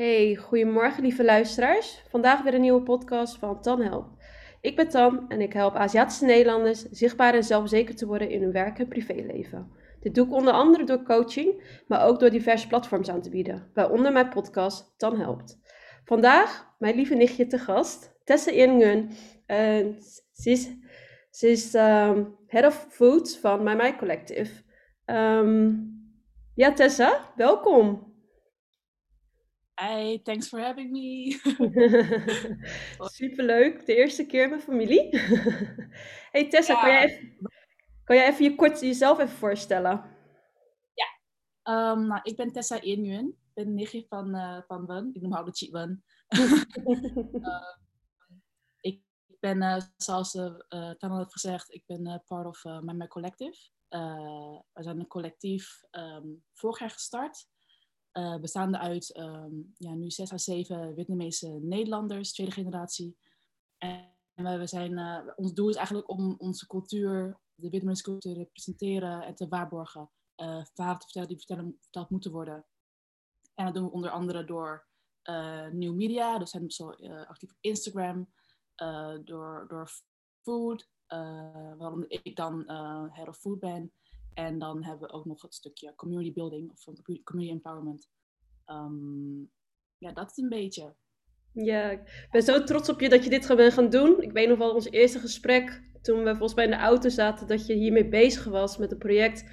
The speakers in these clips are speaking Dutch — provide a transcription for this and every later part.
Hey, goedemorgen lieve luisteraars. Vandaag weer een nieuwe podcast van Tan Help. Ik ben Tan en ik help Aziatische Nederlanders zichtbaar en zelfzeker te worden in hun werk en privéleven. Dit doe ik onder andere door coaching, maar ook door diverse platforms aan te bieden, waaronder mijn podcast Tan Helpt. Vandaag mijn lieve nichtje te gast, Tessa Ingun. En ze is, ze is ehm, Head of Food van My My Collective. Ehm, ja, Tessa, welkom. Hi, thanks for having me. Superleuk, de eerste keer met familie. hey Tessa, kan, jij even, kan jij even je kort jezelf even voorstellen? Ja, um, nou, ik ben Tessa Inyun. Ik ben nichtje van, uh, van Wen. Ik noem haar de Cheat Wen. uh, ik ben, uh, zoals uh, Tana heeft gezegd, ik ben part of My, Collective. we zijn een collectief um, vorig jaar gestart. Uh, bestaande uit um, ja, nu zes à zeven Vietnamese Nederlanders, tweede generatie. En we, zijn, uh, ons doel is eigenlijk om onze cultuur, de Vietnamese cultuur, te representeren en te waarborgen. Uh, verhalen te vertellen die vertellen, verteld moeten worden. En dat doen we onder andere door nieuw media. Dus zijn zo actief op Instagram, door, door food, waarom ik dan head of food ben. En dan hebben we ook nog het stukje community building of community empowerment. Um, ja, dat is een beetje. Ja, ik ben zo trots op je dat je dit bent gaan doen. Ik weet nog wel ons eerste gesprek, toen we volgens mij in de auto zaten, dat je hiermee bezig was met het project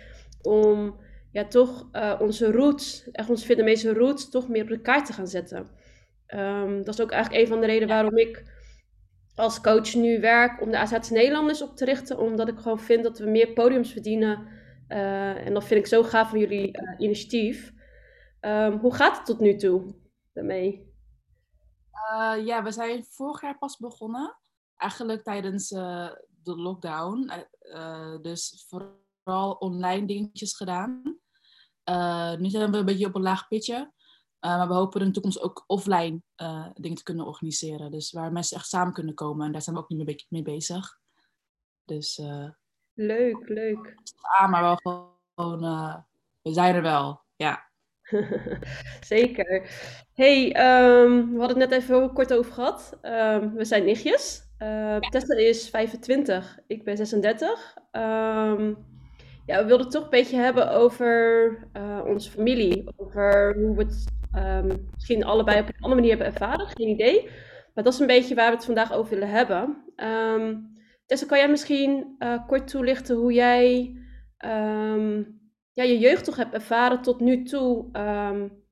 om ja, toch uh, onze roots, echt onze Vietnamese roots, toch meer op de kaart te gaan zetten. Um, dat is ook eigenlijk een van de redenen waarom ik als coach nu werk om de Aziatische Nederlanders op te richten, omdat ik gewoon vind dat we meer podiums verdienen uh, en dat vind ik zo gaaf van jullie uh, initiatief. Um, hoe gaat het tot nu toe daarmee? Uh, ja, we zijn vorig jaar pas begonnen. Eigenlijk tijdens de lockdown. dus vooral online dingetjes gedaan. nu zijn we een beetje op een laag pitje. maar we hopen in de toekomst ook offline dingen te kunnen organiseren. Dus waar mensen echt samen kunnen komen. En daar zijn we ook niet mee, bezig. Dus Leuk, leuk. Ah, maar wel gewoon, uh, we zijn er wel, ja. Zeker. hey, um, we hadden het net even heel kort over gehad. Um, we zijn nichtjes. Uh, ja. Tessa is 25, ik ben 36. Um, ehm, ja, we wilden het toch een beetje hebben over uh, onze familie. Over hoe we het misschien allebei op een andere manier hebben ervaren, geen idee. Maar dat is een beetje waar we het vandaag over willen hebben. Tessa, kan jij misschien uh, kort toelichten hoe jij um, ja, je jeugd toch hebt ervaren tot nu toe? Um,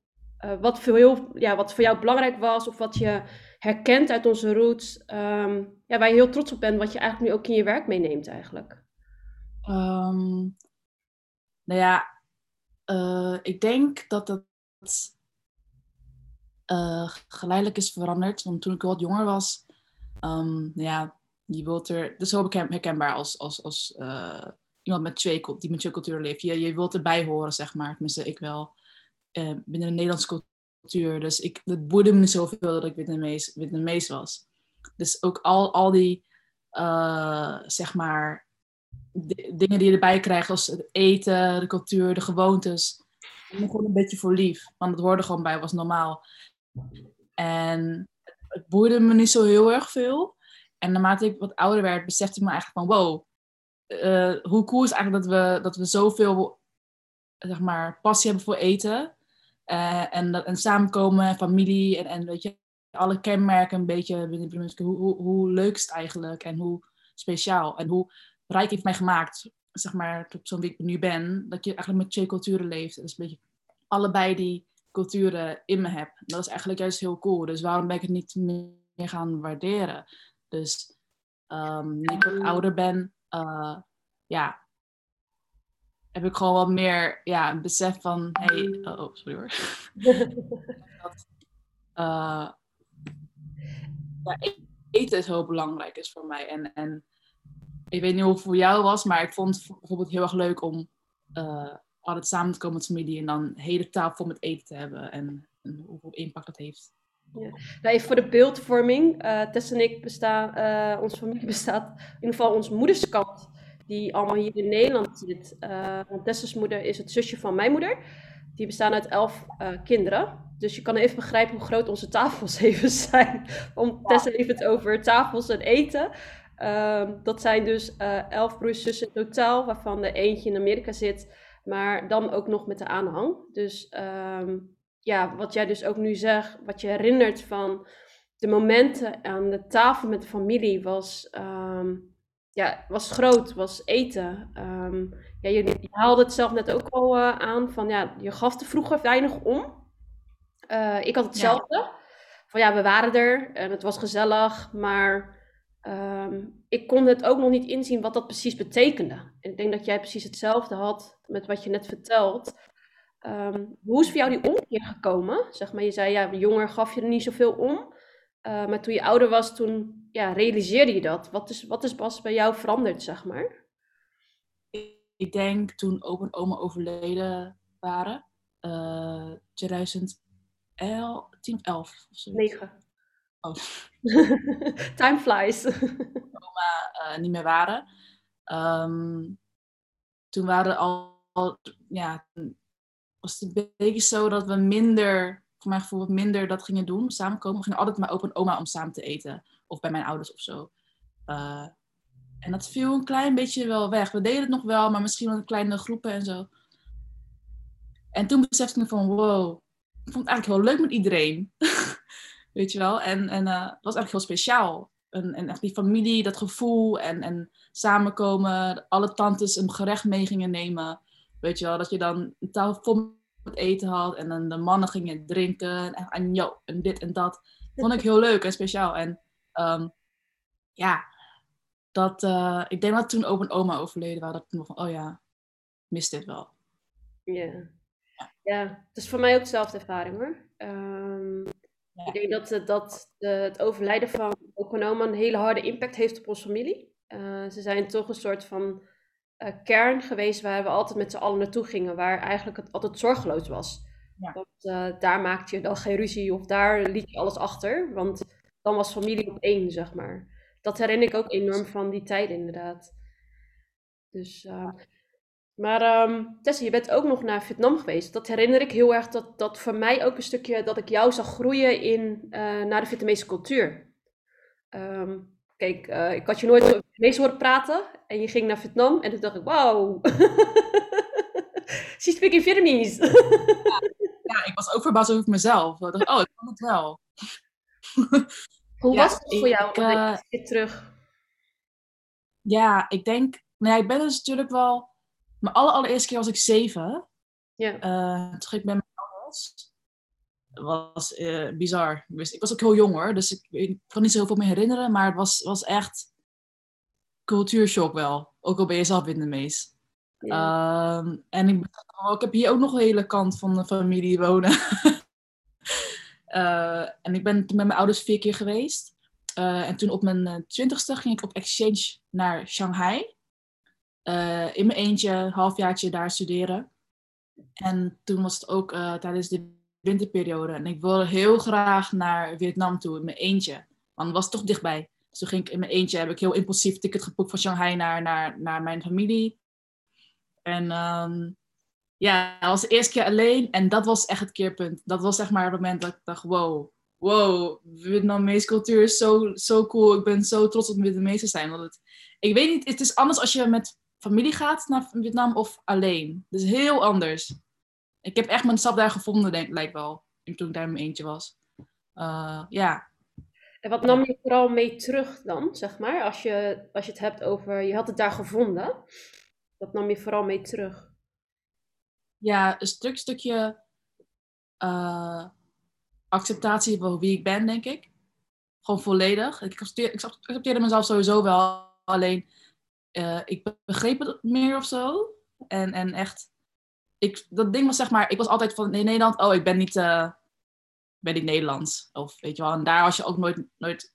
uh, wat, voor heel, ja, wat voor jou belangrijk was of wat je herkent uit onze roots, um, ja, waar je heel trots op bent, wat je eigenlijk nu ook in je werk meeneemt eigenlijk? Nou ja, uh, ik denk dat uh, geleidelijk is veranderd. Want toen ik wat jonger was, um, ja, je wilt er, dat is wel herkenbaar als, als, als uh, iemand met twee, die met twee culturen leeft. Je, je wilt erbij horen, zeg maar. Tenminste, ik wel. Uh, binnen de Nederlandse cultuur. Dus ik, het boeide me zoveel dat ik Vietnamees, Vietnamees was. Dus ook al, al die, uh, zeg maar, dingen die je erbij krijgt, als het eten, de cultuur, de gewoontes. Ik gewoon een beetje voor lief. Want het hoorde gewoon bij, was normaal. En het boeide me niet zo heel erg veel. En naarmate ik wat ouder werd, besefte ik me eigenlijk van wow, uh, hoe cool is eigenlijk dat we, dat we zoveel zeg maar, passie hebben voor eten. Uh, en, dat, en samenkomen, familie en, en weet je, alle kenmerken een beetje binnen hoe, hoe, hoe leuk is het eigenlijk en hoe speciaal en hoe rijk heeft mij gemaakt, zeg maar, tot zo'n wie ik nu ben, dat je eigenlijk met twee culturen leeft. Dus een beetje allebei die culturen in me heb. Dat is eigenlijk juist heel cool. Dus waarom ben ik het niet meer gaan waarderen? Dus um, nu ik wat ouder ben, uh, ja, heb ik gewoon wat meer ja, een besef van, hey, oh, oh sorry hoor. dat, uh, ja, eten is heel belangrijk is voor mij. En, en ik weet niet hoe het voor jou was, maar ik vond het bijvoorbeeld heel erg leuk om uh, altijd samen te komen met familie en dan een hele tafel met eten te hebben en, en hoeveel impact dat heeft. Ja. Nou, even voor de beeldvorming. Uh, Tess en ik bestaan, uh, onze familie bestaat, in ieder geval onze moederskant, die allemaal hier in Nederland zit. Uh, want Tess's moeder is het zusje van mijn moeder. Die bestaan uit elf kinderen. Dus je kan even begrijpen hoe groot onze tafels even zijn. Om Tessa even het over tafels en eten. Ehm, dat zijn dus elf broers zussen in totaal, waarvan er eentje in Amerika zit. Maar dan ook nog met de aanhang. Dus ehm, ja, wat jij dus ook nu zegt, wat je herinnert van de momenten aan de tafel met de familie was, um, ja, was groot, was eten. Um, ja, je, je, haalde het zelf net ook al uh, aan van ja, je gaf er vroeger weinig om. Uh, ik had hetzelfde. Ja. Van ja, we waren er en het was gezellig, maar um, ik kon het ook nog niet inzien wat dat precies betekende. En ik denk dat jij precies hetzelfde had met wat je net vertelt. Um, hoe is voor jou die omkeer gekomen? Zeg maar, je zei ja, jonger gaf je er niet zoveel om. Uh, maar toen je ouder was, toen ja, realiseerde je dat. Wat is, wat is pas bij jou veranderd, zeg maar? Ik denk toen opa en oma overleden waren, uh, 2011, 10 11 of zo. 9. Oh. Time flies. oma uh, niet meer waren. Um, toen waren al, al ja, was het een beetje zo dat we minder, voor mijn gevoel, minder dat gingen doen, samenkomen. We gingen altijd maar open oma om samen te eten. Of bij mijn ouders of zo. Uh, en dat viel een klein beetje wel weg. We deden het nog wel, maar misschien wel in kleine groepen en zo. En toen besefte ik van, wow, ik vond het eigenlijk heel leuk met iedereen. Weet je wel? En, en uh, het was eigenlijk heel speciaal. En, en echt die familie, dat gevoel en, en samenkomen. Alle tantes een gerecht mee gingen nemen. Weet je wel, dat je dan een tafel vol met eten had. En dan de mannen gingen drinken. En, en, yo, en dit en dat. Vond ik heel leuk en speciaal. En um, ja, dat, uh, ik denk dat toen opa en oma overleden waren. Dat ik nog van, oh ja, mis dit wel. Ja. ja, het is voor mij ook dezelfde ervaring hoor. Um, ja. Ik denk dat, dat de, het overlijden van opa en oma een hele harde impact heeft op onze familie. Uh, ze zijn toch een soort van uh, kern geweest waar we altijd met z'n allen naartoe gingen, waar eigenlijk het altijd zorgeloos was. Ja. Want uh, daar maakte je dan geen ruzie of daar liet je alles achter, want dan was familie op één, zeg maar. Dat herinner ik ook enorm van die tijd, inderdaad. Dus, uh, maar um, Tessa, je bent ook nog naar Vietnam geweest. Dat herinner ik heel erg, dat, dat voor mij ook een stukje, dat ik jou zag groeien in, naar de Vietnamese cultuur. Um, Kijk, uh, ik had je nooit over Vietnamees horen praten en je ging naar Vietnam en toen dacht ik, wauw, she speaking Vietnamese. ja, ja, ik was ook verbaasd over mezelf. Ik dacht, oh, ik kan het wel. Hoe ja, was het voor jou? Ik, uh, terug. Ja, ik denk, nou ja, ik ben dus natuurlijk wel, mijn aller, allereerste keer was ik zeven. Ja. Uh, toen ging ik met mijn ouders was uh, bizar. Ik was ook heel jong hoor, dus ik, ik kan niet zoveel meer herinneren, maar het was, was echt cultuurshock wel. Ook al ben je zelf Vietnamees. Ja. Um, en ik, oh, ik heb hier ook nog een hele kant van de familie wonen. uh, en ik ben met mijn ouders vier keer geweest. Uh, en toen op mijn twintigste ging ik op exchange naar Shanghai. in mijn eentje, een halfjaartje daar studeren. En toen was het ook tijdens de winterperiode. En ik wilde heel graag naar Vietnam toe in mijn eentje. Want het was toch dichtbij. Dus toen ging ik in mijn eentje, heb ik heel impulsief ticket geboekt van Shanghai naar, naar, naar mijn familie. En um, ja, dat was de eerste keer alleen. En dat was echt het keerpunt. Dat was zeg maar het moment dat ik dacht, wow, wow, Vietnamese cultuur is zo, zo cool. Ik ben zo trots op Vietnamees te zijn. Want het, ik weet niet, het is anders als je met familie gaat naar Vietnam of alleen. Het is heel anders ik heb echt mijn stap daar gevonden, denk lijkt wel. Toen ik daar in mijn eentje was. Uh, ja. En wat nam je vooral mee terug dan, zeg maar? Als je, als je het hebt over, je had het daar gevonden. Wat nam je vooral mee terug? Ja, een stuk, stukje uh, acceptatie van wie ik ben, denk ik. Gewoon volledig. Ik accepteerde, ik accepteerde mezelf sowieso wel. Alleen, uh, ik begreep het meer of zo. En, en echt ik, dat ding was zeg maar, ik was altijd van in Nederland, oh, ik ben niet, uh, ben niet Nederlands. Of weet je wel, en daar was je ook nooit, nooit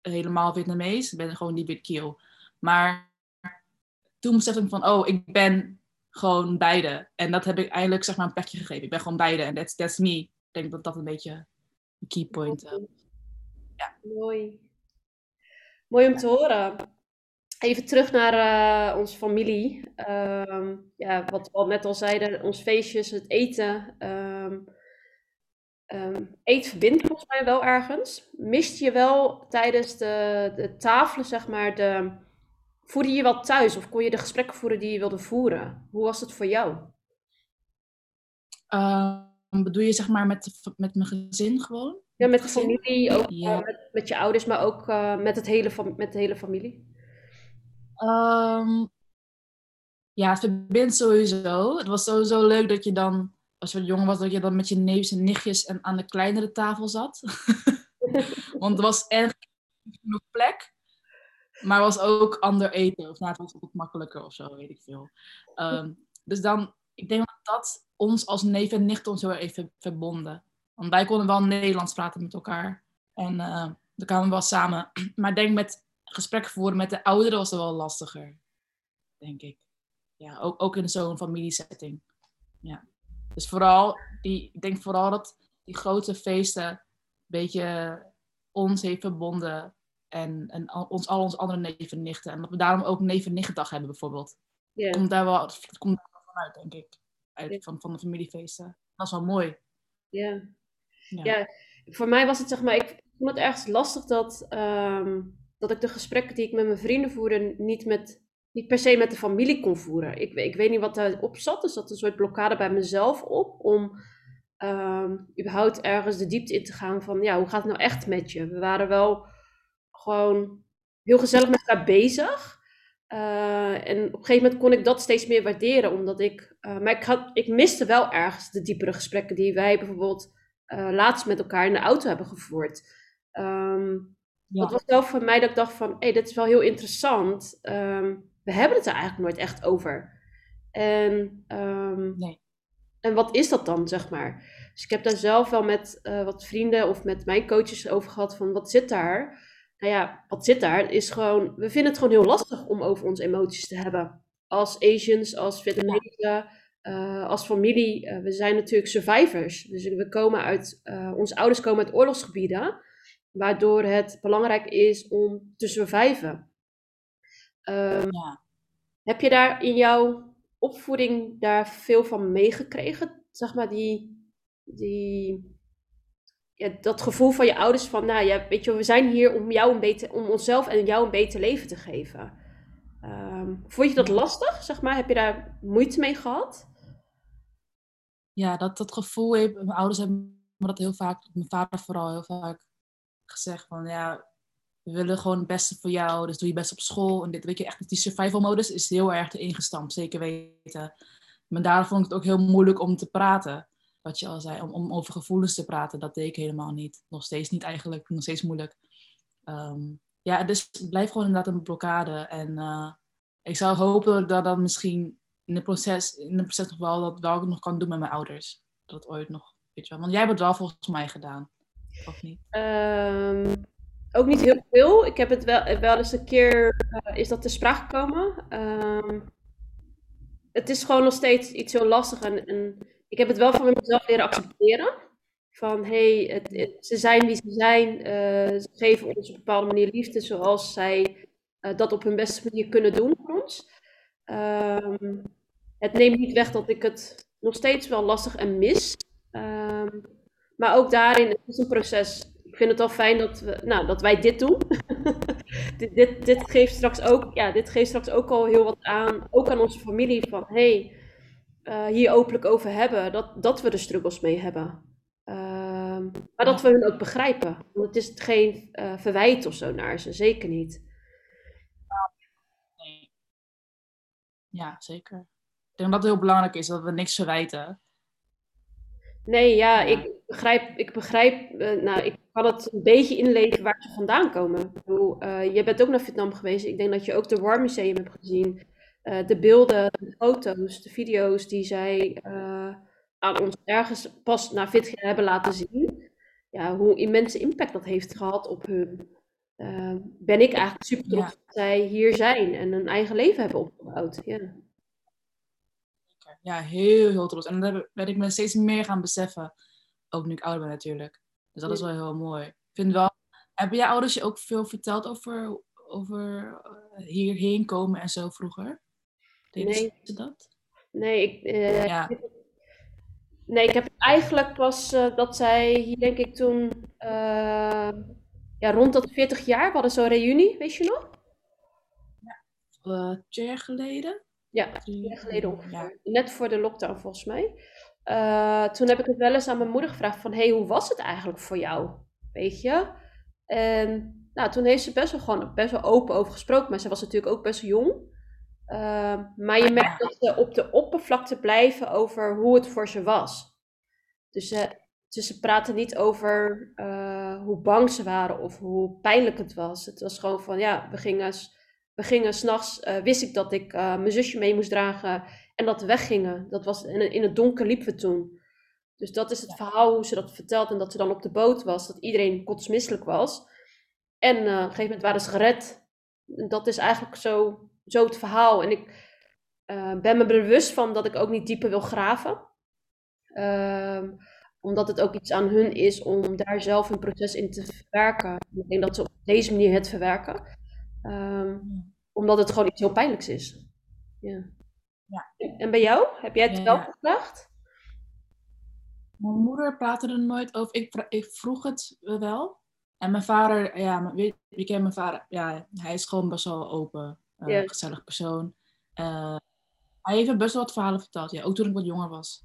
helemaal Vietnamees. Ik ben gewoon die wit kiel. Maar toen besefte ik van, oh, ik ben gewoon beide. En dat heb ik eigenlijk zeg maar een plekje gegeven. Ik ben gewoon beide en that's, that's me. Ik denk dat dat een beetje een key point is. Uh, ja. Mooi. Mooi om te horen. Even terug naar uh, onze familie. Um, ja, wat we al net al zeiden, ons feestjes, het eten. Um, Um, eet verbindt volgens mij wel ergens. Mist je wel tijdens de, de tafelen, zeg maar, de, voerde je wel thuis? Of kon je de gesprekken voeren die je wilde voeren? Hoe was het voor jou? Bedoel je zeg maar met, met mijn gezin gewoon? Ja, met de familie, ook ja. uh, met, met, je ouders, maar ook uh, met, het hele, met de hele familie. Um, ja, het verbindt sowieso. Het was sowieso leuk dat je dan, als je jong was, dat je dan met je neefjes en nichtjes en aan de kleinere tafel zat. Want er was erg genoeg plek. Maar was ook ander eten. Of nou, het was ook makkelijker of zo, weet ik veel. Um, dus dan, ik denk dat dat ons als neef en nicht ons heel even verbonden. Want wij konden wel Nederlands praten met elkaar. En uh, dan kwamen we wel samen. Maar denk met gesprekken voeren met de ouderen was wel lastiger. Denk ik. Ja, ook, ook in zo'n familiesetting. Ja. Dus vooral, die, ik denk vooral dat die grote feesten een beetje ons heeft verbonden. En, en ons, al onze andere neven en nichten. En dat we daarom ook neven en nichtendag hebben bijvoorbeeld. Yeah. Komt daar wel, het komt daar wel vanuit, denk ik. Uit, van, van de familiefeesten. Dat is wel mooi. Ja. ja. ja. voor mij was het zeg maar, ik vond het ergens lastig dat, um, dat ik de gesprekken die ik met mijn vrienden voerde niet, met, niet per se met de familie kon voeren. Ik, ik weet niet wat daarop zat, dus dat een soort blokkade bij mezelf op om um, überhaupt ergens de diepte in te gaan van, ja, hoe gaat het nou echt met je? We waren wel gewoon heel gezellig met elkaar bezig. Uh, en op een gegeven moment kon ik dat steeds meer waarderen, omdat ik, uh, maar ik, had, ik miste wel ergens de diepere gesprekken die wij bijvoorbeeld uh, laatst met elkaar in de auto hebben gevoerd. Um, ja. Dat was wel voor mij dat ik dacht van, hé, hey, dit is wel heel interessant. Um, we hebben het er eigenlijk nooit echt over. En, um, nee. en wat is dat dan, zeg maar? Dus ik heb daar zelf wel met uh, wat vrienden of met mijn coaches over gehad van, wat zit daar? Nou ja, wat zit daar is gewoon, we vinden het gewoon heel lastig om over onze emoties te hebben. Als Asians, als Vietnamezen, uh, als familie. Uh, we zijn natuurlijk survivors. Dus we komen uit, onze ouders komen uit oorlogsgebieden waardoor het belangrijk is om te surviven. Um, ja. Heb je daar in jouw opvoeding daar veel van meegekregen? Zeg maar die, die, ja, dat gevoel van je ouders van, nou ja, weet je, we zijn hier om jou een beter, om onszelf en jou een beter leven te geven. Um, vond je dat lastig, zeg maar? Heb je daar moeite mee gehad? Ja, dat, dat gevoel heeft, mijn ouders hebben me dat heel vaak, mijn vader vooral heel vaak gezegd van ja, we willen gewoon het beste voor jou, dus doe je best op school. En dit, weet je, echt, die survival modus is heel erg ingestampt, zeker weten. Maar daar vond ik het ook heel moeilijk om te praten. Wat je al zei, om, om over gevoelens te praten, dat deed ik helemaal niet. Nog steeds niet eigenlijk, nog steeds moeilijk. Um, ja, dus het blijft gewoon inderdaad een blokkade. En uh, ik zou hopen dat dat misschien in het proces, in het proces nog wel, dat wel nog kan doen met mijn ouders. Dat ooit nog, weet je wel. Want jij hebt het wel volgens mij gedaan. Of niet? Um, ook niet heel veel. Ik heb het wel, wel eens een keer, uh, is dat te sprake gekomen. Um, het is gewoon nog steeds iets heel lastig. En, ik heb het wel van mezelf leren accepteren. Van, hé, hey, ze zijn wie ze zijn. Uh, ze geven ons op een bepaalde manier liefde zoals zij uh, dat op hun beste manier kunnen doen voor ons. Um, het neemt niet weg dat ik het nog steeds wel lastig en mis. Maar ook daarin, het is een proces. Ik vind het al fijn dat, we, nou, dat wij dit doen. dit, dit, dit, geeft straks ook, ja, dit geeft straks ook al heel wat aan, ook aan onze familie, van hey, uh, hier openlijk over hebben, dat, dat we er struggles mee hebben. Uh, maar dat we hun ook begrijpen. Want het is geen uh, verwijt of zo naar ze, zeker niet. Ja, zeker. Ik denk dat het heel belangrijk is dat we niks verwijten. Nee, ja, ik begrijp, ik begrijp, uh, nou, ik kan het een beetje inleven waar ze vandaan komen. Ik bedoel, uh, je bent ook naar Vietnam geweest. Ik denk dat je ook de War Museum hebt gezien. Uh, de beelden, de foto's, de video's die zij aan ons ergens pas na 40 jaar hebben laten zien. Ja, hoe immense impact dat heeft gehad op hun. ben ik eigenlijk super trots dat zij hier zijn en een eigen leven hebben opgebouwd. Ja ja, heel, heel trots. En dat ben ik me steeds meer gaan beseffen. Ook nu ik ouder ben natuurlijk. Dus dat is wel heel mooi. Ik vind wel... Hebben jij ouders je ook veel verteld over, over uh, hierheen komen en zo vroeger? Deden nee. ze dat? Nee, ik, uh, ja. Nee, ik heb eigenlijk pas uh, dat zij hier denk ik toen uh, ja, rond dat 40 jaar, we hadden zo'n reunie, weet je nog? Ja, twee jaar geleden. Ja, twee jaar geleden ongeveer. Ja. Net voor de lockdown volgens mij. toen heb ik het wel eens aan mijn moeder gevraagd van, hey, hoe was het eigenlijk voor jou? Weet je? En nou, toen heeft ze best wel gewoon best wel open over gesproken, maar ze was natuurlijk ook best wel jong. Uh, maar je merkt dat ze op de oppervlakte blijven over hoe het voor ze was. Dus, uh, dus ze praten niet over uh, hoe bang ze waren of hoe pijnlijk het was. Het was gewoon van ja, we gingen, we gingen s'nachts, uh, wist ik dat ik mijn zusje mee moest dragen en dat we weggingen. Dat was, in, in het donker liepen we toen. Dus dat is het verhaal hoe ze dat vertelt en dat ze dan op de boot was, dat iedereen kotsmisselijk was. En op een gegeven moment waren ze gered. Dat is eigenlijk zo zo het verhaal. En ik ben me bewust van dat ik ook niet dieper wil graven. Uh, omdat het ook iets aan hun is om daar zelf een proces in te verwerken. Ik denk dat ze op deze manier het verwerken. Uh, omdat het gewoon iets heel pijnlijks is. Ja. ja. En bij jou? Heb jij het ja, wel ja. gevraagd? Mijn moeder praatte er nooit over. Ik, ik vroeg het wel. En mijn vader, ja, weet, ik ken mijn vader, ja, hij is gewoon best wel open uh, gezellig persoon. Uh, hij heeft best wel wat verhalen verteld, ja, ook toen ik wat jonger was.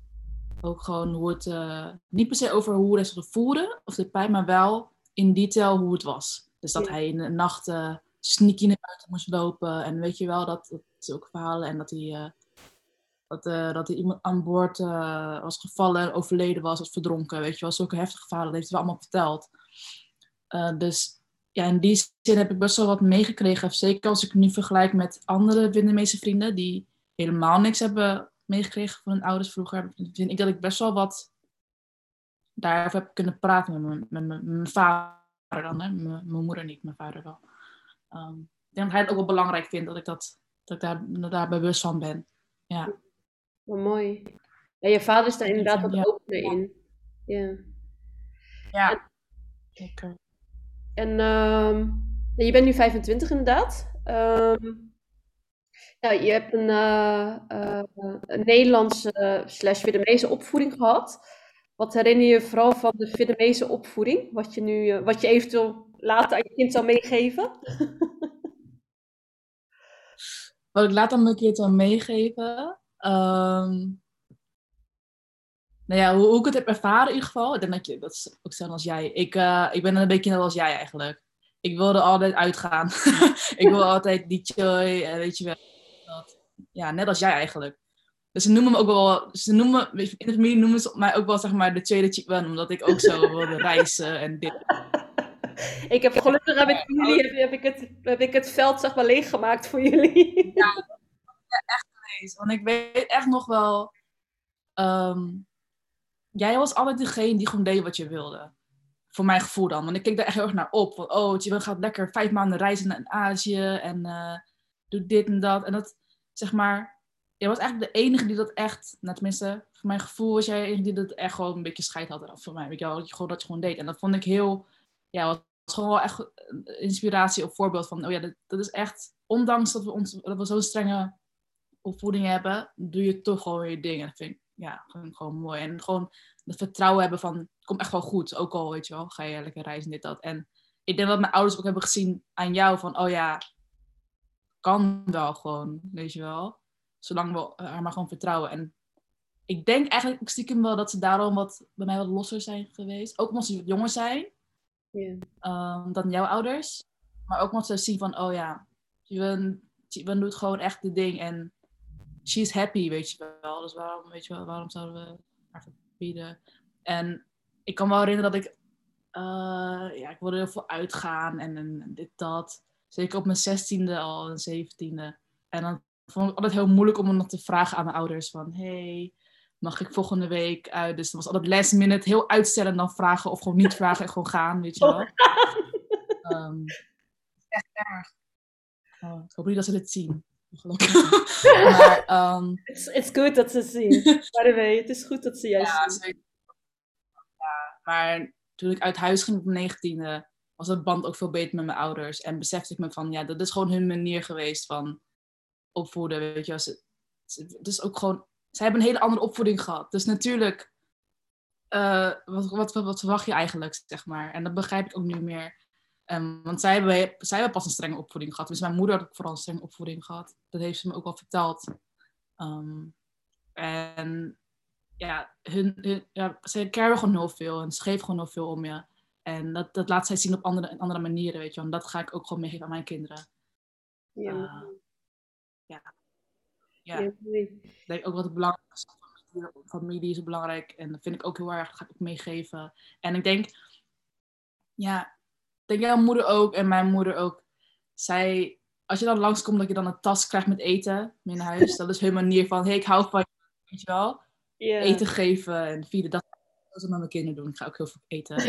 Ook gewoon hoe het, uh, niet per se over hoe het zich voelde of de pijn, maar wel in detail hoe het was. Dus dat hij in de nacht uh, sneaky naar buiten moest lopen en weet je wel, dat, dat zulke verhalen. En dat hij, dat, dat hij iemand aan boord was gevallen en overleden was of verdronken, weet je wel. Zulke heftige verhalen, dat heeft hij allemaal verteld. dus ja, in die zin heb ik best wel wat meegekregen. Zeker als ik nu vergelijk met andere Vietnamese vrienden die helemaal niks hebben meegekregen van hun ouders vroeger. Vind ik dat ik best wel wat daarover heb kunnen praten met mijn, met mijn, vader dan. Hè? Mijn, mijn, moeder niet, mijn vader wel. Um, ik denk dat hij het ook wel belangrijk vindt dat ik, dat, dat ik daar, daar bewust van ben. Ja. Wat mooi. Ja, je vader is daar inderdaad wat ja. opener in. Ja. Ja, zeker. En uh, je bent nu 25 inderdaad. Um, nou, je hebt een, uh, uh, een Nederlandse slash Vietnamese opvoeding gehad. Wat herinner je vooral van de Vietnamese opvoeding? Wat je, nu, uh, wat je eventueel later aan je kind zou meegeven? wat ik later aan mijn kind zou meegeven? Um, nou ja, hoe, ik het heb ervaren in ieder geval. Ik denk dat je, dat is ook hetzelfde als jij. Ik, uh, ik ben een beetje net als jij eigenlijk. Ik wilde altijd uitgaan. ik wil altijd die joy, uh, weet je wel. Dat, ja, net als jij eigenlijk. Dus ze noemen me ook wel, ze noemen, in de familie noemen ze mij ook wel zeg maar de tweede one, omdat ik ook zo wilde reizen en dit. Ik heb gelukkig heb ik, jullie, heb, heb, ik het, heb ik het veld zeg maar leeggemaakt voor jullie. ja, echt geweest. Want ik weet echt nog wel, um, jij was altijd degene die gewoon deed wat je wilde. Voor mijn gevoel dan. Want ik keek daar echt heel erg naar op. Van, oh, je gaat lekker vijf maanden reizen naar Azië. En uh, doe dit en dat. En dat, zeg maar... Jij was eigenlijk de enige die dat echt... Nou, tenminste, voor mijn gevoel was jij de enige die dat echt gewoon een beetje scheid had. Voor mij, weet je wel. Dat je gewoon, dat je gewoon deed. En dat vond ik heel... Ja, was gewoon wel echt inspiratie of voorbeeld van... Oh ja, dat, dat is echt... Ondanks dat we, ons, dat we zo'n strenge opvoeding hebben... Doe je toch gewoon je dingen. Dat vind ik ja, gewoon, gewoon mooi. En gewoon het vertrouwen hebben van, komt echt wel goed. Ook al, weet je wel, ga je lekker reizen, dit, dat. En ik denk dat mijn ouders ook hebben gezien aan jou van, oh ja, kan wel gewoon, weet je wel. Zolang we haar maar gewoon vertrouwen. En ik denk eigenlijk stiekem wel dat ze daarom wat, bij mij wat losser zijn geweest. Ook omdat ze jonger zijn yeah. um, dan jouw ouders. Maar ook omdat ze zien van, oh ja, je doet gewoon echt de ding. En she's happy, weet je wel. Dus waarom, weet je wel, waarom zouden we haar verbieden? En ik kan wel herinneren dat ik, uh, ja, ik wilde heel veel uitgaan en, en, dit, dat. Zeker op mijn zestiende al, en zeventiende. En dan vond ik altijd heel moeilijk om me nog te vragen aan mijn ouders van, hey, mag ik volgende week uit? Dus dan was altijd last minute heel uitstellen dan vragen of gewoon niet vragen en gewoon gaan, weet je wel. Um, echt erg. Oh, ik hoop niet dat ze dit zien. maar, um... it's, it's good dat ze zien. By the way, het is goed dat ze juist ja, zien. Ja, maar toen ik uit huis ging op mijn negentiende, was het band ook veel beter met mijn ouders. En besefte ik me van, ja, dat is gewoon hun manier geweest van opvoeden, weet je. Ze, het is ook gewoon, zij hebben een hele andere opvoeding gehad. Dus natuurlijk eh, wat, wat, wat, wat verwacht je eigenlijk, zeg maar. En dat begrijp ik ook nu meer. Um, want zij hebben, zij hebben pas een strenge opvoeding gehad. Dus mijn moeder had ook vooral een strenge opvoeding gehad. Dat heeft ze me ook al verteld. Um, en ja, hun, hun, ja, ze caren gewoon heel veel en ze geven gewoon heel veel om je. En dat, dat laat zij zien op andere, andere manieren, weet je. En dat ga ik ook gewoon meegeven aan mijn kinderen. Ja. Uh, ja. Ja. ja. Ik denk ook wat het belangrijkste is. Familie is belangrijk. En dat vind ik ook heel erg. Ga ik ook meegeven. En ik denk, ja, denk jouw moeder ook en mijn moeder ook. Zij, als je dan langskomt, dat je dan een tas krijgt met eten in huis. Dat is hun manier van, hey, ik hou van je, weet je wel. Yeah. Eten geven en vieren. Dat dat met mijn kinderen doen. Ik ga ook heel veel eten.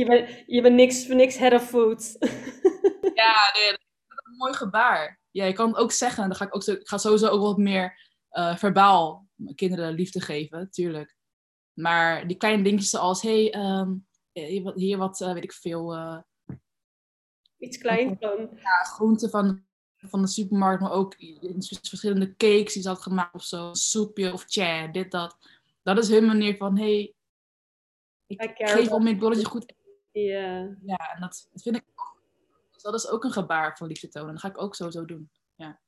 je, bent, je bent niks voor niks head of food. ja, nee, dat is een mooi gebaar. Ja, je kan het ook zeggen. Dan ga ik, ook, ik ga sowieso ook wat meer uh, verbaal mijn kinderen liefde geven, tuurlijk. Maar die kleine dingetjes zoals, hey, um, hier wat, uh, weet ik veel. Uh, Iets kleins dan. Ja, groenten van, van de supermarkt, maar ook verschillende cakes die ze had gemaakt of zo. soepje of tja, dit, dat dat is hun manier van, hey, ik geef om mijn bolletje goed. Ja. Ja, en dat, vind ik dat is ook een gebaar van liefde tonen. Dat ga ik ook sowieso doen. Ja.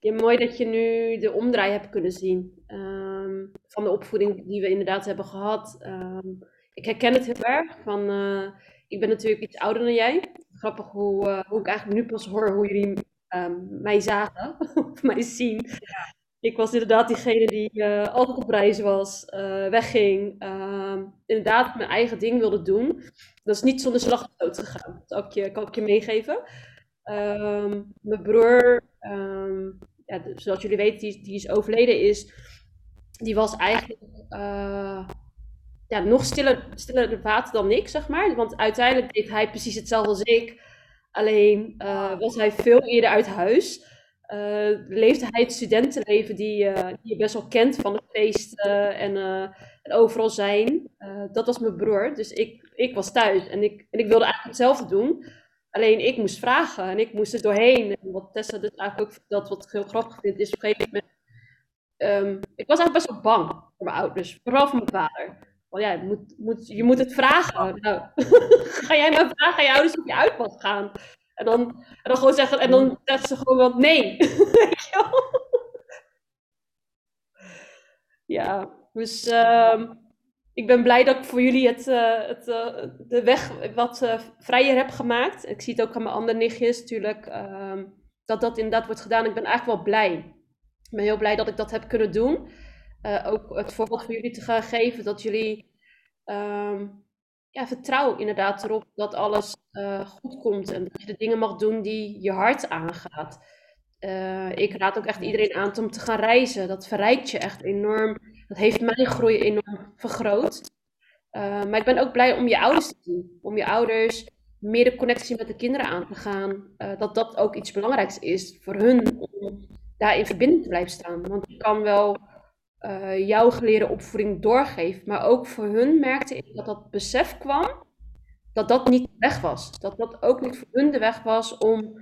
Ja, mooi dat je nu de omdraai hebt kunnen zien ehm, van de opvoeding die we inderdaad hebben gehad. Ehm, ik herken het heel erg. Van, uh, ik ben natuurlijk iets ouder dan jij. Grappig hoe, uh, hoe ik eigenlijk nu pas hoor hoe jullie um, mij zagen of mij zien. Ja. Ik was inderdaad diegene die uh, altijd op reis was, wegging, inderdaad mijn eigen ding wilde doen. Dat is niet zonder slag dood gegaan. Dat kan ik je, kan ik meegeven. Ehm, mijn broer, um, ja, zoals jullie weten, die, die is overleden is, die was eigenlijk uh, ja, nog stiller, stiller water dan ik, zeg maar. Want uiteindelijk deed hij precies hetzelfde als ik. Alleen was hij veel eerder uit huis. Uh, leefde hij het studentenleven die, die je best wel kent van de feesten en, en overal zijn. Dat was mijn broer. Dus ik, ik was thuis en ik, en ik wilde eigenlijk hetzelfde doen. Alleen ik moest vragen en ik moest er doorheen. En wat Tessa dus eigenlijk ook vertelt, wat ik heel grappig vind, is op een gegeven moment... Um, ik was eigenlijk best wel bang voor mijn ouders, vooral voor mijn vader. Want ja, je moet, moet, je moet het vragen. Nou, ga jij maar vragen aan je ouders of je uit gaan? En dan, en dan gewoon zeggen, en dan ze gewoon wel nee. ja, dus uh, ik ben blij dat ik voor jullie het, uh, het, uh, de weg wat uh, vrijer heb gemaakt. Ik zie het ook aan mijn andere nichtjes natuurlijk, ehm, dat dat inderdaad wordt gedaan. Ik ben eigenlijk wel blij. Ik ben heel blij dat ik dat heb kunnen doen. ook het voorbeeld voor jullie te gaan geven, dat jullie um, ja, vertrouw inderdaad erop dat alles goed komt en dat je de dingen mag doen die je hart aangaat. Ik raad ook echt iedereen aan om te gaan reizen. Dat verrijkt je echt enorm. Dat heeft mijn groei enorm vergroot. Uh, maar ik ben ook blij om je ouders te zien. Om je ouders meer de connectie met de kinderen aan te gaan. dat dat ook iets belangrijks is voor hun om daar in verbinding te blijven staan. Want je kan wel uh, jouw geleerde opvoeding doorgeeft. Maar ook voor hun merkte ik dat dat besef kwam dat dat niet de weg was. Dat dat ook niet voor hun de weg was om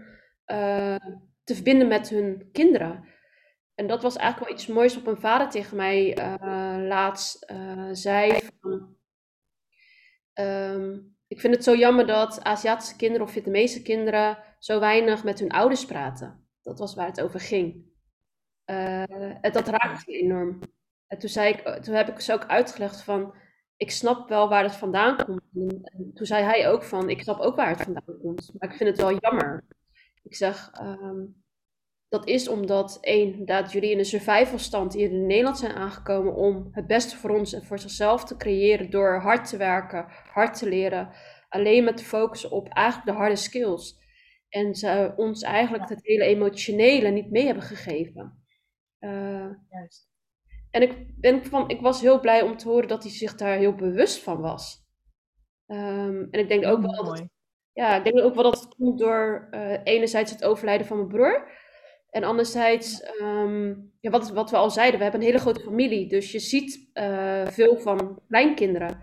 te verbinden met hun kinderen. En dat was eigenlijk wel iets moois wat mijn vader tegen mij uh, laatst zei. Van, um, ik vind het zo jammer dat Aziatische kinderen of Vietnamese kinderen zo weinig met hun ouders praten. Dat was waar het over ging. Uh, dat raakte enorm. En toen, zei ik, toen heb ik ze ook uitgelegd van, ik snap wel waar het vandaan komt. En toen zei hij ook van, ik snap ook waar het vandaan komt. Maar ik vind het wel jammer. Ik zeg, um, dat is omdat één, dat jullie in een survival stand hier in Nederland zijn aangekomen om het beste voor ons en voor zichzelf te creëren door hard te werken, hard te leren. Alleen met te focussen op eigenlijk de harde skills. En ze ons eigenlijk het hele emotionele niet mee hebben gegeven. Uh, Juist. En ik, ben van, ik was heel blij om te horen dat hij zich daar heel bewust van was. Um, en ik denk ook wel dat, ja, ik denk ook wel dat het komt door uh, enerzijds het overlijden van mijn broer. En anderzijds, um, ja, wat, wat we al zeiden, we hebben een hele grote familie. Dus je ziet uh, veel van kleinkinderen.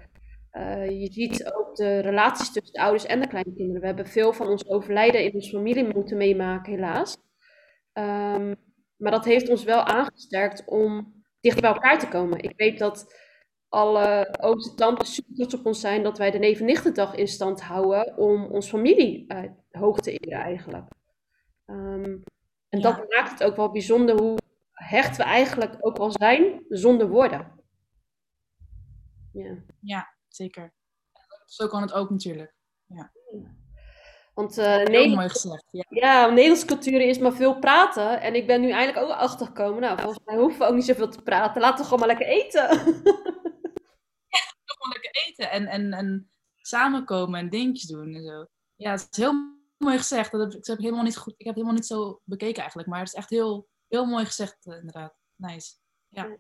Uh, je ziet ook de relaties tussen de ouders en de kleinkinderen. We hebben veel van ons overlijden in onze familie moeten meemaken, helaas. Um, maar dat heeft ons wel aangesterkt om dichter bij elkaar te komen. Ik weet dat alle ooms tantes super trots op ons zijn dat wij de neven-nichtendag in stand houden om ons familie uh, hoog te eren eigenlijk. Um, en dat maakt het ook wel bijzonder hoe hecht we eigenlijk ook al zijn zonder woorden. Ja, ja zeker. Zo kan het ook natuurlijk. Ja. Want uh, Nederland, mooi gezegd, ja. ja, Nederlandse cultuur is maar veel praten. En ik ben nu eigenlijk ook achtergekomen. Nou, volgens mij hoeven we ook niet zoveel te praten. Laten we gewoon maar lekker eten. ja, gewoon lekker eten. En, en, en samenkomen en dingetjes doen en zo. Ja, het is heel mooi gezegd. Dat heb, ik, heb helemaal niet goed, ik heb helemaal niet zo bekeken eigenlijk. Maar het is echt heel, heel mooi gezegd, uh, inderdaad. Nice. Ja.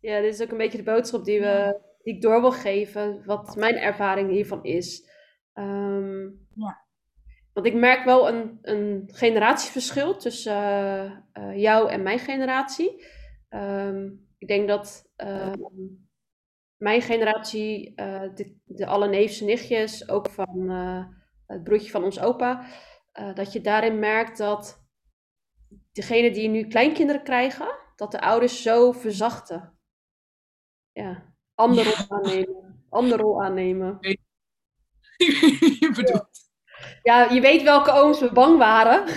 ja, dit is ook een beetje de boodschap die, we, die ik door wil geven. Wat mijn ervaring hiervan is. Um, ja. Want ik merk wel een, een generatieverschil tussen uh, jou en mijn generatie. Um, ik denk dat uh, mijn generatie, de, de alle neefs en nichtjes, ook van het broertje van ons opa, dat je daarin merkt dat degene die nu kleinkinderen krijgen, dat de ouders zo verzachten. Ja, andere rol aannemen. Andere rol aannemen. Je bedoelt. Ja, je weet welke ooms we bang waren.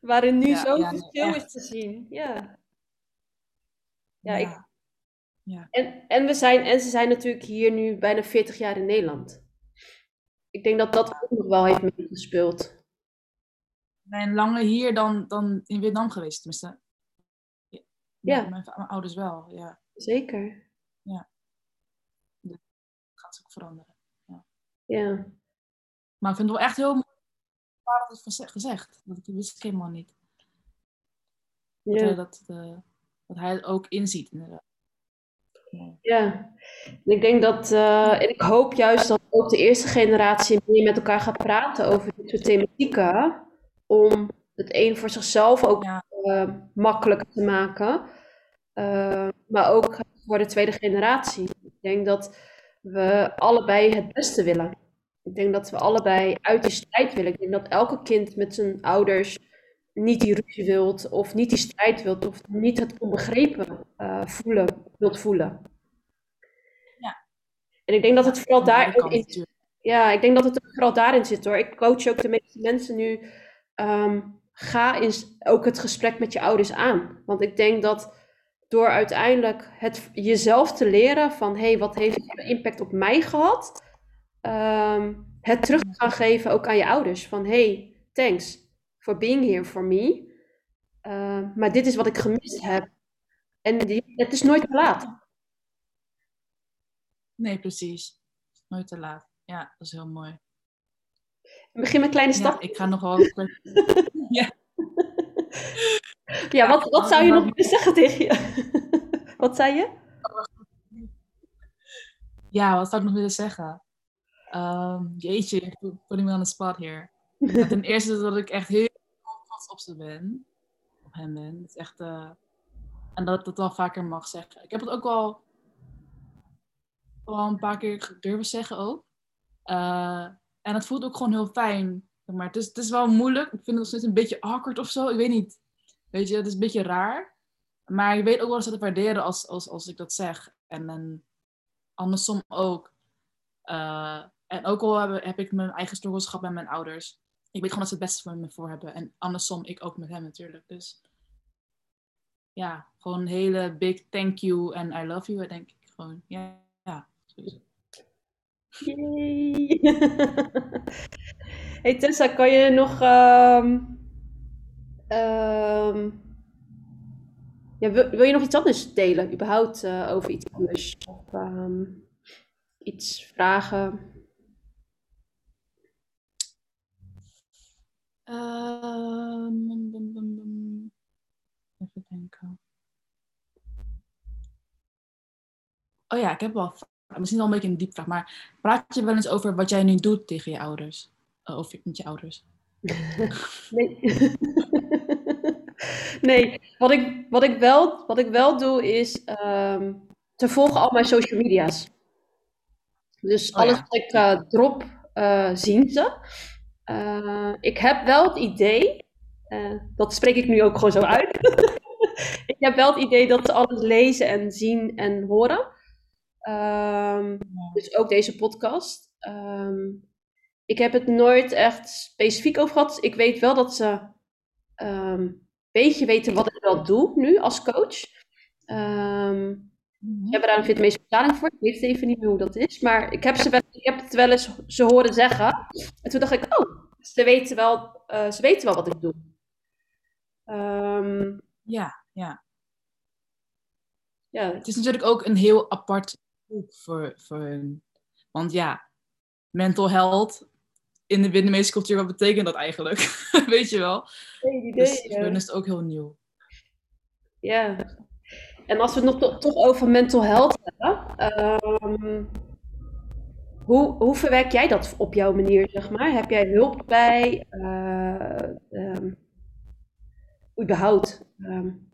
Waarin nu ja, zo'n ja, verschil is te zien. Ja. Ja, ik... ja. En, en, we zijn, en ze zijn natuurlijk hier nu bijna 40 jaar in Nederland. Ik denk dat dat ook nog wel heeft meegespeeld. We zijn langer hier dan, dan in Vietnam geweest, tenminste. Ja. ja. Mijn, mijn, ouders wel, ja. Zeker. Ja. Dat gaat ook veranderen. Ja. Maar ik vind het wel echt heel mooi dat het gezegd. Dat wist ik helemaal niet. Dat, hij, dat, uh, dat hij het ook inziet, inderdaad. Ja, ik denk dat, uh, en ik hoop juist dat ook de eerste generatie meer met elkaar gaat praten over dit soort thematieken. Om het een voor zichzelf ook ja. uh, makkelijker te maken. Uh, maar ook voor de tweede generatie. Ik denk dat we allebei het beste willen. Ik denk dat we allebei uit die strijd willen. Ik denk dat elke kind met zijn ouders niet die ruzie wilt, of niet die strijd wilt, of niet het onbegrepen uh, voelen, wilt voelen. Ja. En ik denk dat het vooral daar ook in, ja, ik denk dat het vooral daarin zit hoor. Ik coach ook de meeste mensen nu. Um, ga eens ook het gesprek met je ouders aan. Want ik denk dat door uiteindelijk het jezelf te leren van hé, hey, wat heeft de impact op mij gehad? Um, het terug te gaan geven ook aan je ouders. Van hey, thanks for being here for me. Uh, maar dit is wat ik gemist heb. En die, het is nooit te laat. Nee, precies. Nooit te laat. Ja, dat is heel mooi. Begin met kleine stappen. Ja, ik ga nog wel. ja. ja, wat, wat zou je nog willen zeggen tegen je? wat zei je? Ja, wat zou ik nog willen zeggen? Um, jeetje, putting me on the spot here. ten eerste dat ik echt heel op ze ben. Op hem ben. Het is echt... Uh, en dat ik dat wel vaker mag zeggen. Ik heb het ook wel, een paar keer durven zeggen ook. Uh, en het voelt ook gewoon heel fijn. Maar het is, het is wel moeilijk. Ik vind het nog een beetje awkward of zo. Ik weet niet. Weet je, het is een beetje raar. Maar ik weet ook wel eens dat te waarderen als, als, als ik dat zeg. En, en andersom ook. Uh, en ook al heb, ik mijn eigen gehad met mijn ouders. Ik weet gewoon dat ze het beste voor me voor hebben. En andersom, ik ook met hem natuurlijk. Dus ja, gewoon een hele big thank you en I love you, denk ik gewoon. Ja, ja hey Tessa, kan je nog... Um, um, ja, wil, wil, je nog iets anders delen, überhaupt, uh, over iets anders? Of um, iets vragen? Um, even denken. Oh ja, ik heb wel. Misschien wel een beetje een diepvraag, maar praat je wel eens over wat jij nu doet tegen je ouders? Uh, of met je ouders? Nee. nee, wat ik, wat, ik wel, wat ik wel doe is um, te volgen al mijn social media's. Dus oh, alles wat ik uh, drop, uh, zien ze. Uh, ik heb wel het idee, uh, dat spreek ik nu ook gewoon zo uit, ik heb wel het idee dat ze alles lezen en zien en horen. Ehm, dus ook deze podcast. Ehm, ik heb het nooit echt specifiek over gehad. Ik weet wel dat ze ehm, een beetje weten wat ik wel doe nu als coach. Um, ik heb daar een Vietnamese betaling voor. Ik weet even niet meer hoe dat is. Maar ik heb, ze wel, ik heb het wel eens ze horen zeggen. En toen dacht ik, oh, ze weten wel, uh, ze weten wel wat ik doe. Um, ja, ja. Ja. Het is natuurlijk ook een heel apart boek voor, voor hun. Want ja, mental health in de Vietnamese cultuur, wat betekent dat eigenlijk? Weet je wel? Geen idee. Dus voor is het ook heel nieuw. Ja. En als we het nog toch over mental health hebben, um, hoe, hoe verwerk jij dat op jouw manier, zeg maar? Heb jij hulp bij? Uh, um, überhaupt? Um.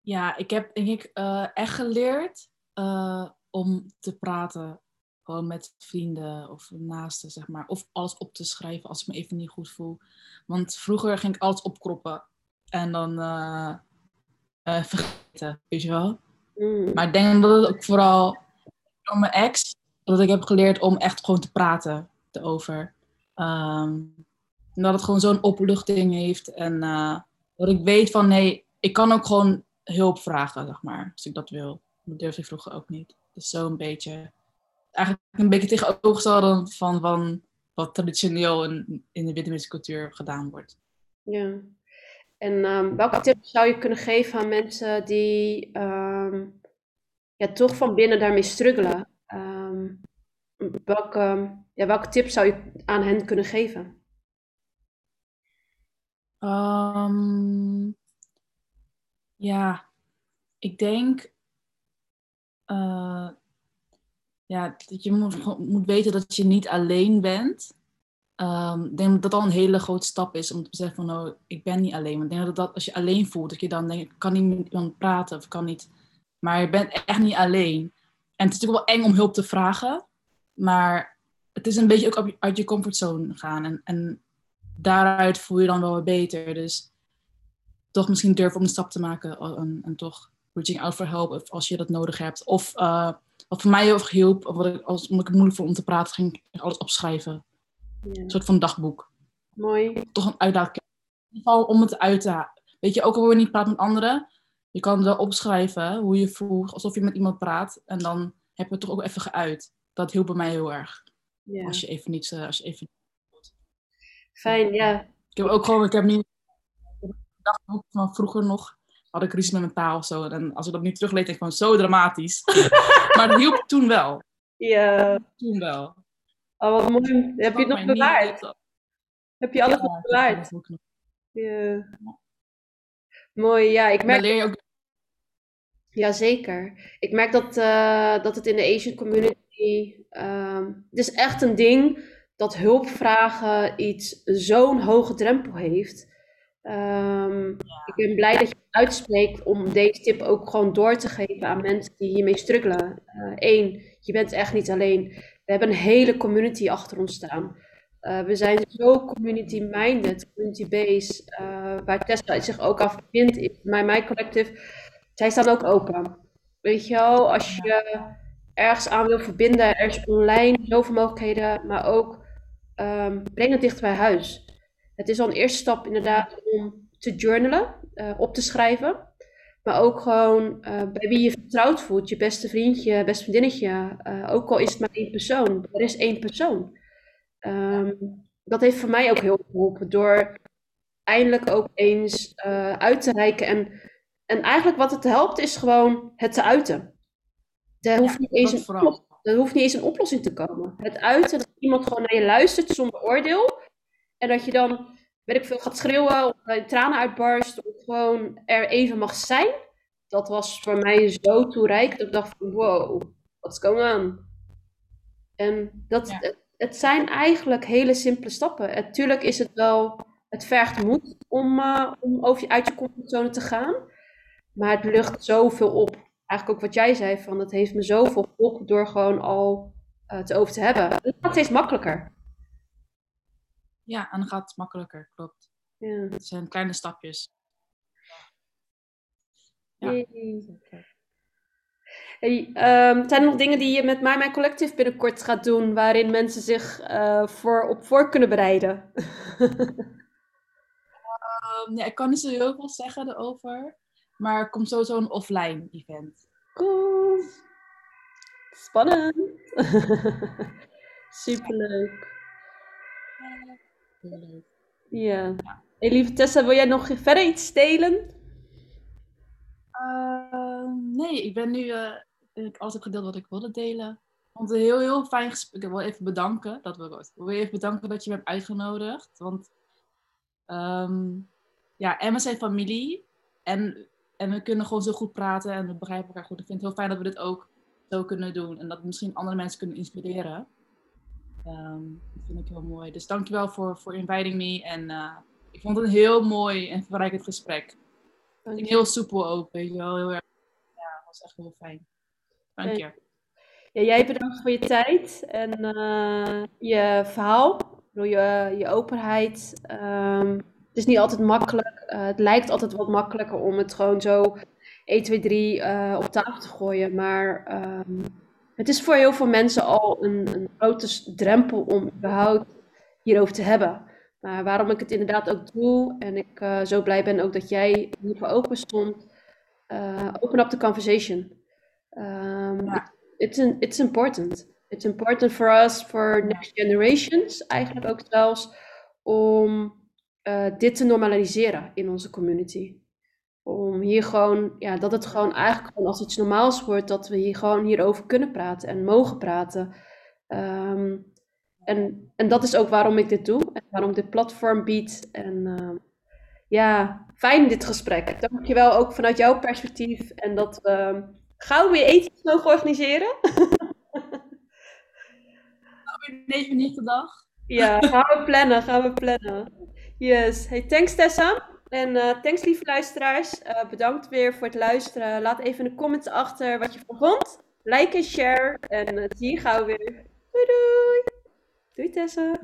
Ja, ik heb denk ik uh, echt geleerd uh, om te praten. Gewoon met vrienden of naasten, zeg maar. Of alles op te schrijven als ik me even niet goed voel. Want vroeger ging ik alles opkroppen. En dan uh, vergeten, weet je wel. Mm. Maar ik denk dat het ook vooral door mijn ex, dat ik heb geleerd om echt gewoon te praten erover. Um, en dat het gewoon zo'n opluchting heeft. En uh, dat ik weet van, nee, ik kan ook gewoon hulp vragen, zeg maar, als ik dat wil. Dat durfde ik vroeger ook niet. Dus zo een beetje, eigenlijk een beetje tegenovergestelde van, van wat traditioneel in, in de Vietnamese cultuur gedaan wordt. Ja. En um, welke tips zou je kunnen geven aan mensen die um, ja, toch van binnen daarmee struggelen? Um, welke, ja, welke tips zou je aan hen kunnen geven? ja, ik denk uh, ja, dat je moet, moet weten dat je niet alleen bent. Um, ik denk dat dat al een hele grote stap is om te zeggen van, oh, ik ben niet alleen. Want ik denk dat, dat als je alleen voelt, dat je dan denkt, ik kan niet met iemand praten of kan niet. Maar je bent echt niet alleen. En het is natuurlijk wel eng om hulp te vragen, maar het is een beetje ook uit je comfortzone gaan. En, en daaruit voel je dan wel weer beter. Dus toch misschien durven om een stap te maken en, en toch reaching out for help als je dat nodig hebt. Of uh, wat voor mij heel erg hielp, wat ik, als, omdat ik het moeilijk vond om te praten, ging ik alles opschrijven. Een soort van dagboek. Mooi. Toch een uitdaging. In ieder geval om het uit te Weet je, ook al wil je niet praten met anderen, je kan wel opschrijven hoe je voelt, alsof je met iemand praat. En dan heb je het toch ook even geuit. Dat hielp bij mij heel erg. Ja. Als je even niet... Uh, als je even... Fijn, ja. Ik heb ook gewoon, ik heb nu een dagboek van vroeger nog had ik ruzie met mijn taal of zo. En als ik dat nu teruglees, denk ik van zo dramatisch. maar het hielp toen wel. Ja. Toen wel. Oh, wat mooi. Heb je het nog bewaard? Heb je alles ja, nog bewaard? Ja. Mooi, ja. Ik merk... leer je ook... Jazeker. Ik merk dat, uh, dat het in de Asian community... Um, het is echt een ding dat hulpvragen iets zo'n hoge drempel heeft. Um, Ik ben blij dat je het uitspreekt om deze tip ook gewoon door te geven aan mensen die hiermee struggelen. Eén, uh, je bent echt niet alleen. We hebben een hele community achter ons staan. Uh, we zijn zo community-minded, community-based, waar Tesla zich ook aan verbindt. My My Collective, zij staan ook open. Weet je wel, als je ergens aan wil verbinden, er is online zoveel mogelijkheden, maar ook um, breng het dichter bij huis. Het is al een eerste stap inderdaad om te journalen, uh, op te schrijven. Maar ook gewoon uh, bij wie je vertrouwd voelt. Je beste vriendje, beste vriendinnetje. Uh, ook al is het maar één persoon. Er is één persoon. Um, dat heeft voor mij ook heel geholpen. Door eindelijk ook eens uit te reiken. En, en eigenlijk wat het helpt is gewoon het te uiten. Er hoeft, niet eens een, er hoeft niet eens een oplossing te komen. Het uiten, dat iemand gewoon naar je luistert zonder oordeel. En dat je dan, weet ik veel, gaat schreeuwen of uh, tranen uitbarst of gewoon er even mag zijn. Dat was voor mij zo toereikend dat ik dacht van wow, what's going on? En dat, het, het, zijn eigenlijk hele simpele stappen. Natuurlijk is het wel, het vergt moed om, uh, om over je, uit je comfortzone te gaan. Maar het lucht zoveel op. Eigenlijk ook wat jij zei, van het heeft me zoveel op door gewoon al uh, het over te hebben. Het gaat steeds makkelijker. Ja, en dan gaat het makkelijker, klopt. Ja. Het zijn kleine stapjes. Ja. Hey, ehm, zijn er nog dingen die je met My My Collective binnenkort gaat doen, waarin mensen zich eh, voor, op voor kunnen bereiden? Ehm, ik kan niet zo heel veel zeggen erover. Maar er komt sowieso een offline event. Cool. Spannend. Superleuk. Heel leuk. Ja. Hey, lieve Tessa, wil jij nog verder iets delen? Ehm, nee, ik ben nu eh, ik alles heb gedeeld wat ik wilde delen. Het een heel, heel fijn gesprek. Ik wil even bedanken. Dat wil ik wil even bedanken dat je me hebt uitgenodigd. Want ehm, ja, Emma zijn familie. En, en we kunnen gewoon zo goed praten en we begrijpen elkaar goed. Ik vind het heel fijn dat we dit ook zo kunnen doen. En dat we misschien andere mensen kunnen inspireren. Ehm, dat vind ik heel mooi. Dus dankjewel voor, voor inviting me. En uh, ik vond het een heel mooi en verrijkend gesprek. Ging heel soepel ook, weet je wel. Heel erg, ja, het was echt heel fijn. Dank je. Ja, jij bedankt voor je tijd en uh, je verhaal, door je, je openheid. Um, het is niet altijd makkelijk. Uh, het lijkt altijd wat makkelijker om het gewoon zo 1, 2, 3 uh, op tafel te gooien. Maar um, het is voor heel veel mensen al een, een grote drempel om überhaupt hierover te hebben. Maar waarom ik het inderdaad ook doe en ik uh, zo blij ben ook dat jij hiervoor open stond. Uh, open up the conversation. Um, Ja. it's, an, it's important. It's important for us, for next generations, eigenlijk ook zelfs, om uh, dit te normaliseren in onze community. Om hier gewoon, ja, dat het gewoon eigenlijk gewoon als iets normaals wordt, dat we hier gewoon hierover kunnen praten en mogen praten. Um, en, en dat is ook waarom ik dit doe en waarom ik dit platform bied. En uh, ja, fijn dit gesprek. Dankjewel ook vanuit jouw perspectief en dat we gauw weer eten mogen organiseren. Negen niet de dag. Ja, gaan we plannen, gaan we plannen. Yes. Hey, thanks Tessa. En uh, thanks lieve luisteraars. Uh, bedankt weer voor het luisteren. Laat even in de comments achter wat je van vond. Like en share. En zie je gauw weer. Doei doei. Doei Tessa.